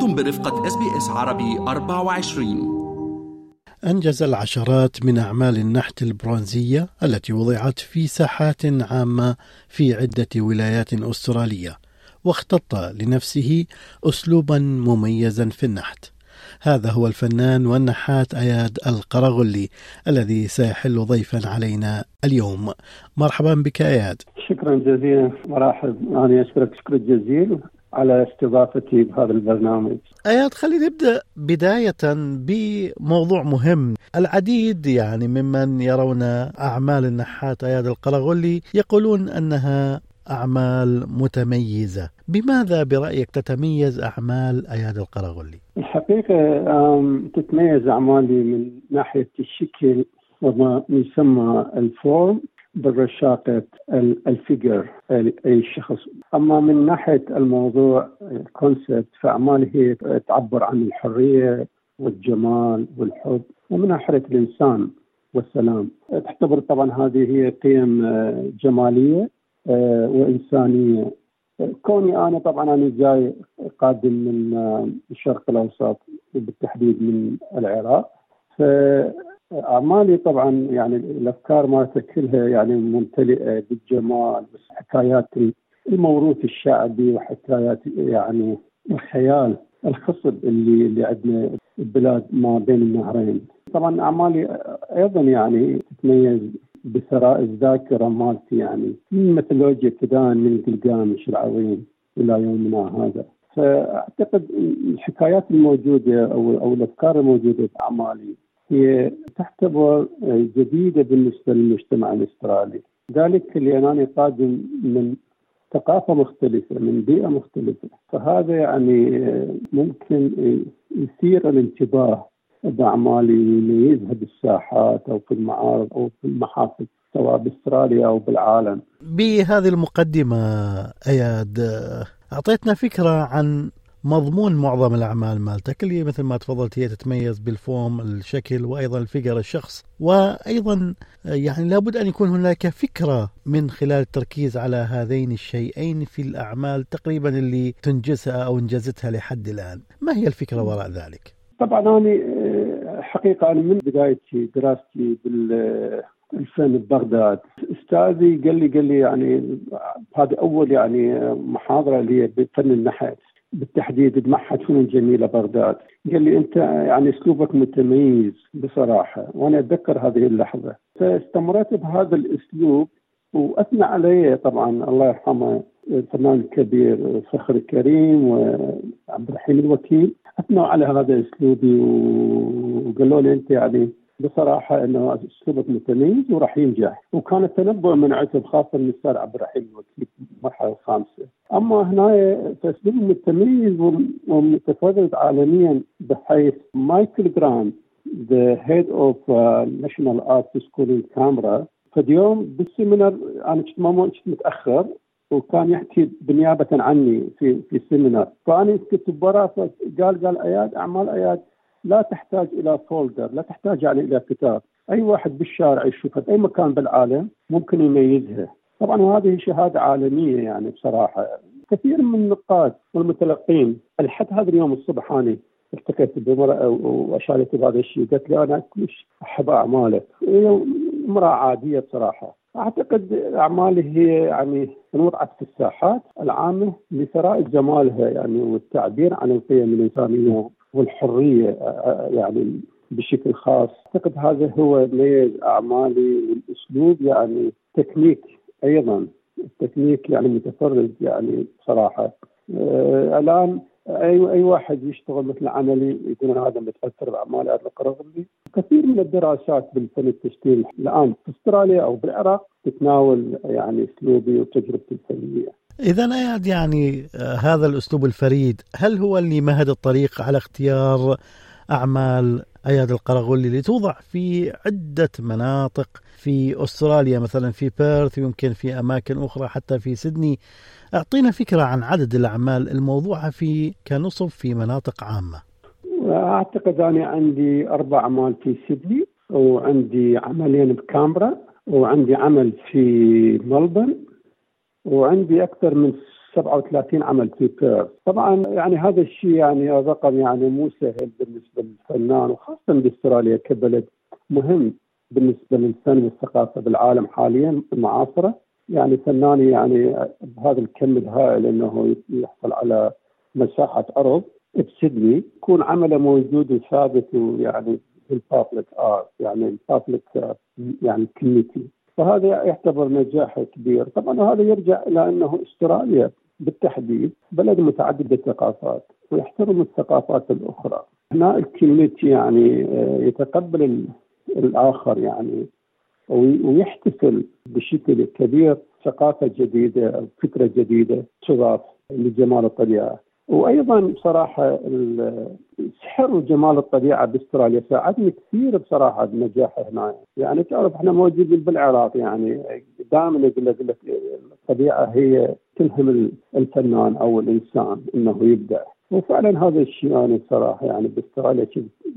أنتم برفقة إس بي إس عربي 24 أنجز العشرات من أعمال النحت البرونزية التي وضعت في ساحات عامة في عدة ولايات أسترالية واختط لنفسه أسلوبا مميزا في النحت. هذا هو الفنان والنحات أياد القره غولي الذي سيحل ضيفا علينا اليوم. مرحبا بك أياد. شكرا جزيلا. مرحب أنا أشكرك شكر جزيل. على استضافتي بهذا البرنامج. أياد خلينا نبدأ بداية بموضوع مهم. العديد يعني ممن يرون أعمال النحات أياد القرغلي يقولون أنها أعمال متميزة. بماذا برأيك تتميز أعمال أياد القرغلي؟ الحقيقة تتميز أعمالي من ناحية الشكل وما يسمى الفورم. بالرشاقة ال figure أي شخص أما من ناحية الموضوع ال concept فأعمالي هي تعبر عن الحرية والجمال والحب ومن ناحية الإنسان والسلام. تعتبر طبعا هذه هي قيم آه، جمالية آه، وإنسانية. كوني أنا طبعا أنا جاي قادم من آه، الشرق الأوسط بالتحديد من العراق. فأعمالي طبعا يعني الأفكار مالتها كلها يعني ممتلئة بالجمال حكايات الموروث الشعبي وحكايات يعني الخيال الخصب اللي اللي عندنا البلاد ما بين النهرين. طبعا أعمالي أيضا يعني تتميز بثراء الذاكرة مالتي يعني من ميثولوجيا ابتداء من قلقامش العظيم إلى يومنا هذا. فأعتقد الحكايات الموجودة أو أو الأفكار الموجودة في أعمالي هي تعتبر جديدة بالنسبة للمجتمع الأسترالي. ذلك لأنني قادم من ثقافة مختلفة من بيئة مختلفة. فهذا يعني ممكن يثير الانتباه بأعمالي يميزها بالساحات أو في المعارض أو في المحافل سواء بأستراليا أو بالعالم. بهذه المقدمة أياد أعطيتنا فكرة عن مضمون معظم الأعمال مالتك اللي مثل ما تفضلت هي تتميز بالفوم الشكل وأيضا الفكر الشخص. وأيضا يعني لابد أن يكون هناك فكرة من خلال التركيز على هذين الشيئين في الأعمال تقريبا اللي تنجزها أو انجزتها لحد الآن. ما هي الفكرة وراء ذلك؟ طبعا أنا آه، حقيقة أنا من بدايتي دراستي بال الفن ببغداد أستاذي قال لي قال لي يعني هذه أول يعني محاضرة لي بفن النحت. بالتحديد بمعهد فنون جميلة بغداد. قال لي أنت يعني أسلوبك متميز بصراحة وأنا أتذكر هذه اللحظة. فاستمريت بهذا الأسلوب وأثنى علي طبعا الله يرحمه الفنان الكبير فخر الكريم وعبد الرحيم الوكيل. أثنوا على هذا أسلوبي وقالوا لي أنت يعني بصراحة إنه أسلوبك متميز وراح ينجح وكان التنبؤ من عتب خاصة من الاستاذ عبد الرحيم الوكيل المرحلة الخامسة. أما هنا فاسلوب متميز ومتفرد عالميا بحيث مايكل جراند the head of uh, National Art School in Canberra فاليوم بال seminar أنا كنت ما متأخر وكان يحكي بنيابة عني في في ال seminar. فأنا كنت برا فقال قال أياد أعمال أياد لا تحتاج إلى folder لا تحتاج يعني إلى كتاب. أي واحد بالشارع يشوفها باي مكان بالعالم ممكن يميزها طبعا وهذه شهادة عالمية يعني بصراحة. كثير من النقاد والمتلقين لحد هذا اليوم الصبح أنا التقيت بامراه وأشارت بهذا الشيء قالت لي أنا كلش أحب أعمالك. هي امرأة عادية بصراحة. أعتقد أعمالي هي يعني وضعت في الساحات العامة لثراء جمالها يعني والتعبير عن القيم الإنسانية. والحرية يعني بشكل خاص. أعتقد هذا هو ميز أعمالي والأسلوب يعني تكنيك أيضا. التكنيك يعني متفرد يعني بصراحة. آه الآن أي أي واحد يشتغل مثل عملي يكون هذا متأثر باعمال القره غولي كثير من الدراسات بالفن التشكيل الآن في أستراليا أو بالعراق تتناول يعني أسلوبي وتجربتي الفنية. إذا أياد يعني آه، هذا الأسلوب الفريد هل هو اللي مهد الطريق على اختيار أعمال أياد القرغولي لتوضع في عدة مناطق؟ في أستراليا مثلا في بيرث يمكن في أماكن أخرى حتى في سيدني. أعطينا فكرة عن عدد الأعمال الموضوعة في كنصب في مناطق عامة. أعتقد أنا عندي أربع أعمال في سيدني وعندي عملين بكامبرا وعندي عمل في ملبن وعندي أكثر من 37 عمل في بيرث طبعا يعني هذا الشيء يعني رقم يعني مو سهل بالنسبة للفنان وخاصه بأستراليا كبلد مهم بالنسبة للفن والثقافة بالعالم حاليا المعاصره يعني فنان يعني بهذا الكم الهائل إنه يحصل على مساحة ارض بسيدني يكون عمله موجود وثابت ويعني ال public art يعني ال public يعني community فهذا يعتبر نجاح كبير. طبعا هذا يرجع إلى أنه أستراليا بالتحديد بلد متعدد الثقافات ويحترم الثقافات الأخرى. هنا ال community يعني آه، يتقبل الآخر يعني ويحتفل بشكل كبير. ثقافة جديدة أو فكرة جديدة تضاف لجمال الطبيعة. وأيضا بصراحة السحر وجمال الطبيعة بأستراليا ساعدني كثير بصراحة بنجاحه هنا. يعني تعرف إحنا موجودين بالعراق يعني دائما يقول لك الطبيعة هي تلهم الفنان أو الإنسان إنه يبدع وفعلا هذا الشيء أنا يعني صراحة يعني بأستراليا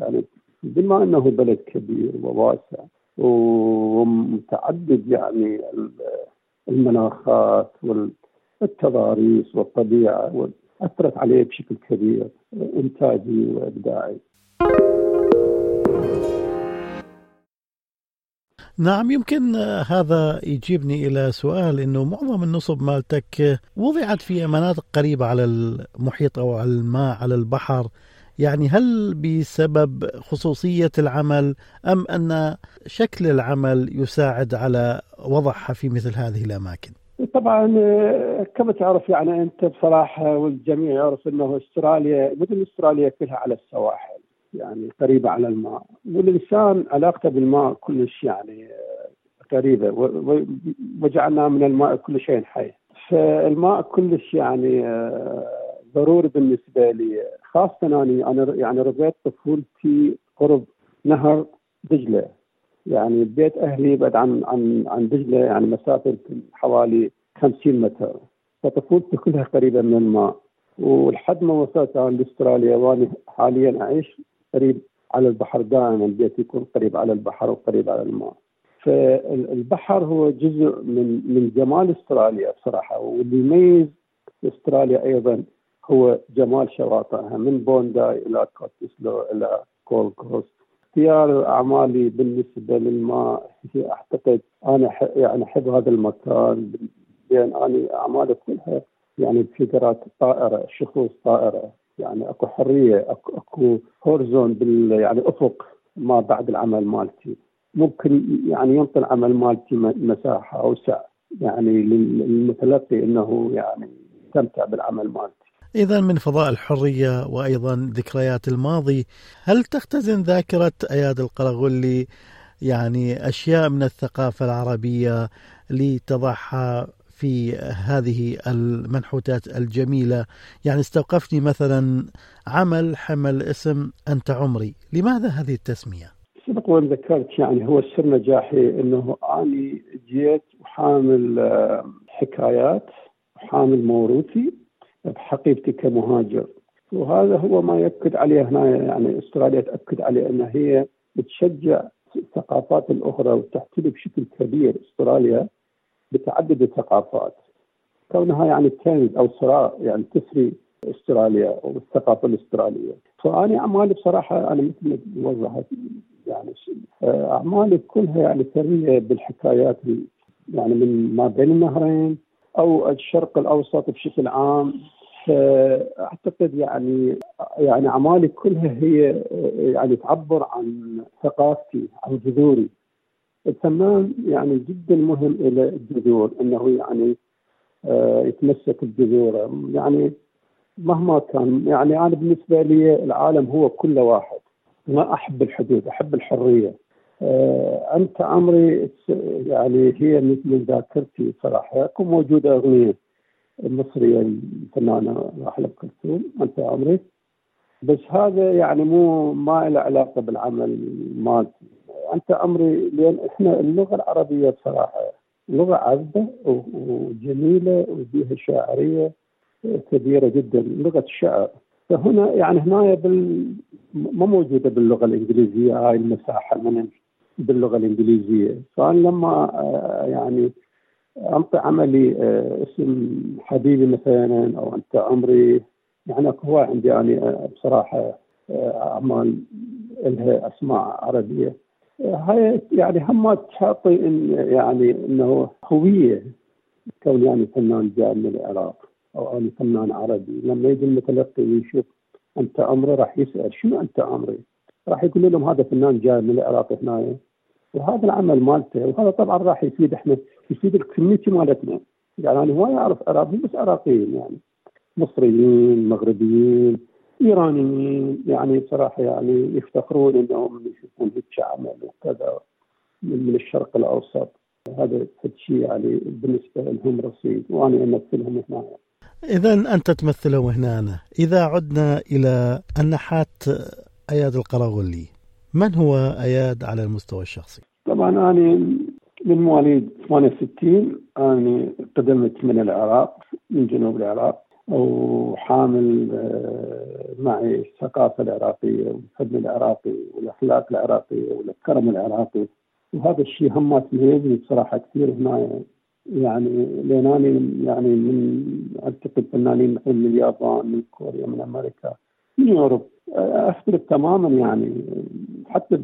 يعني بما إنه بلد كبير وواسع ومتعدد يعني المناخات والتضاريس والطبيعة أثرت عليه بشكل كبير إنتاجي وإبداعي. نعم يمكن هذا يجيبني إلى سؤال إنه معظم النصب مالتك وضعت في مناطق قريبة على المحيط أو على الماء على البحر يعني هل بسبب خصوصية العمل أم أن شكل العمل يساعد على وضعها في مثل هذه الأماكن؟ طبعا آه، كما تعرف يعني أنت بصراحة والجميع يعرف إنه أستراليا مدن أستراليا كلها على السواحل يعني قريبة على الماء. والإنسان علاقته بالماء كلش يعني آه، قريبه وجعلنا من الماء كل شيء حي. فالماء كلش يعني آه، ضروري بالنسبة لي. خاصة أنا أنا يعني ربيت طفولتي قرب نهر دجلة. يعني بيت أهلي بعد عن عن عن دجلة يعني مسافة حوالي 50 متر. فطفولتي كلها قريبه من الماء ولحد ما وصلت أنا لاستراليا وأنا حاليا أعيش قريب على البحر دائما بيتي يكون قريب على البحر وقريب على الماء. فالبحر هو جزء من من جمال أستراليا بصراحة. واللي يميز أستراليا أيضا هو جمال شواطئها من بونداي إلى كوتسلو إلى جولد كوست اختيار أعمالي بالنسبة للماء. هي أعتقد أنا يعني أحب هذا المكان لأن أنا اعمالي كلها يعني بفكرات طائرة شخوص طائرة. يعني أكو حرية اكو, أكو horizon بال يعني أفق ما بعد العمل مالتي. ممكن يعني ينطي العمل مالتي مساحة أوسع. يعني للمتلقي إنه يعني يستمتع بالعمل مالتي. إذا من فضاء الحرية وأيضا ذكريات الماضي هل تختزن ذاكرة أياد القرغلي يعني أشياء من الثقافة العربية لتضعها في هذه المنحوتات الجميلة يعني استوقفني مثلا عمل حمل اسم أنت عمري لماذا هذه التسمية؟ سبق وأن ذكرت يعني هو سر نجاحي إنه أني جيت وحامل آه، حكايات وحامل موروثي بحقيبتي كمهاجر. وهذا هو ما يأكد عليه هنا يعني أستراليا تأكد عليه أن هي بتشجع الثقافات الأخرى وتحتوي بشكل كبير أستراليا بتعدد الثقافات. كونها يعني كنز أو صراع يعني تسري أستراليا والثقافة الأسترالية. فأنا أعمالي بصراحة أنا مثل ما وضحت يعني أعمالي كلها يعني ثرية بالحكايات يعني من ما بين النهرين أو الشرق الأوسط بشكل عام فاعتقد يعني يعني أعمالي كلها هي يعني تعبر عن ثقافتي عن جذوري. الفنان يعني جدا مهم إلى الجذور إنه يعني آه، يتمسك بجذوره. يعني مهما كان يعني أنا بالنسبة لي العالم هو كله واحد. ما أحب الحدود أحب الحرية. آه، أنت عمري يعني هي من ذاكرتي صراحة موجودة أغنية مصرية الفنانة راحله كلثوم أنت عمري بس هذا يعني مو ما له علاقة بالعمل مالتي أنت عمري لأن إحنا اللغة العربية بصراحه لغة عذبة وجميلة وفيها شاعرية كبيرة جدا لغة شعر فهنا يعني هنا بال ما موجودة باللغة الإنجليزية هاي المساحة من باللغة الإنجليزية. فأنا لما آه، يعني انطي عملي آه، اسم حبيبي مثلا أو أنت عمري يعني أكو عندي يعني آه، بصراحة أعمال لها أسماء عربية. هاي يعني هم تعطي إن يعني إنه هوية كون يعني فنان جاي من العراق أو أنا فنان عربي. لما يجي المتلقي ويشوف أنت عمري راح يسأل شنو أنت عمري؟ راح يقول لهم هذا فنان جاي من العراق هنا. وهذا العمل مالته وهذا طبعا راح يفيد إحنا يفيد ال community مالتنا. يعني أنا هواي اعرف عراقيين بس عراقيين يعني مصريين مغربيين إيرانيين يعني بصراحة يعني يفتخرون إنهم يشوفون هيك عمل وكذا من الشرق الأوسط. هذا شيء يعني بالنسبة لهم رصيد وأنا أمثلهم هنا. اذا أنت تمثلهم هنا إذا عدنا إلى النحات أياد القراغلي من هو أياد على المستوى الشخصي؟ طبعا أنا من مواليد 68 أنا قدمت من العراق من جنوب العراق وحامل آه، معي الثقافة العراقية والفن العراقي والأخلاق العراقية والكرم العراقي وهذا الشيء هم ميزني بصراحة كثير هنا يعني لأن يعني من ألتقي فنانين من اليابان من كوريا من أمريكا من أوروبا أختلف تماما يعني حتى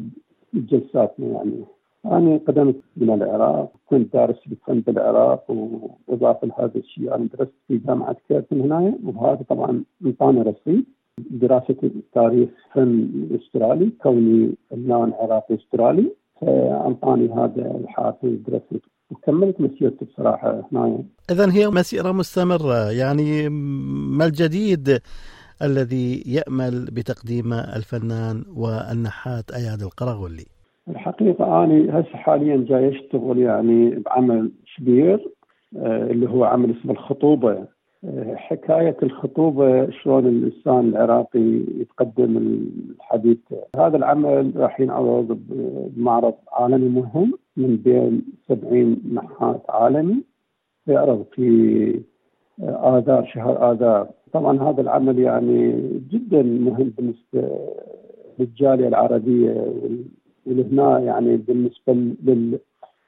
بجلساتنا يعني. أنا قدمت من العراق كنت دارس بالفن بالعراق وإضافة لهذا الشيء. أنا درست في جامعة كيرتن هنا وهذا طبعا أنطاني رصيد دراسة تاريخ فن أسترالي كوني فنان عراقي أسترالي فأنطاني هذا الحافز درست. وكملت مسيرتي بصراحة هنا. إذا هي مسيرة مستمرة يعني ما الجديد؟ الذي يأمل بتقديم الفنان والنحات أياد القرغولي. الحقيقة أنا هسه حاليا جاي أشتغل يعني بعمل كبير آه، اللي هو عمل اسمه الخطوبة. آه، حكاية الخطوبة شلون الإنسان العراقي يتقدم الحديث. هذا العمل راح ينعرض بمعرض عالمي مهم من بين 70 نحات عالمي يعرض في آذار شهر آذار طبعا هذا العمل يعني جدا مهم بالنسبة للجالية العربية ولهنا يعني بالنسبة للجيل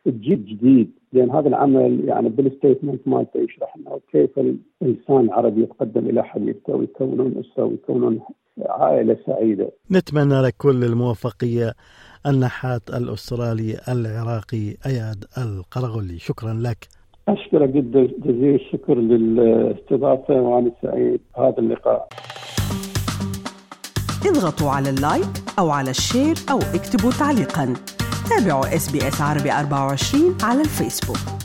الجديد لأن هذا العمل يعني بالستيتمنت مالته يشرح انه كيف الإنسان العربي يتقدم إلى حبيبته ويكونون أسرة ويكونون عائلة سعيدة. نتمنى لك كل الموفقية النحات الأسترالي العراقي أياد القرغلي شكرا لك. أشكرك جدا جزيل الشكر للاستضافة وأنا سعيد بهذا اللقاء. اضغطوا على ال like أو على ال share أو اكتبوا تعليقا تابعوا SBS عربي 24 على الفيسبوك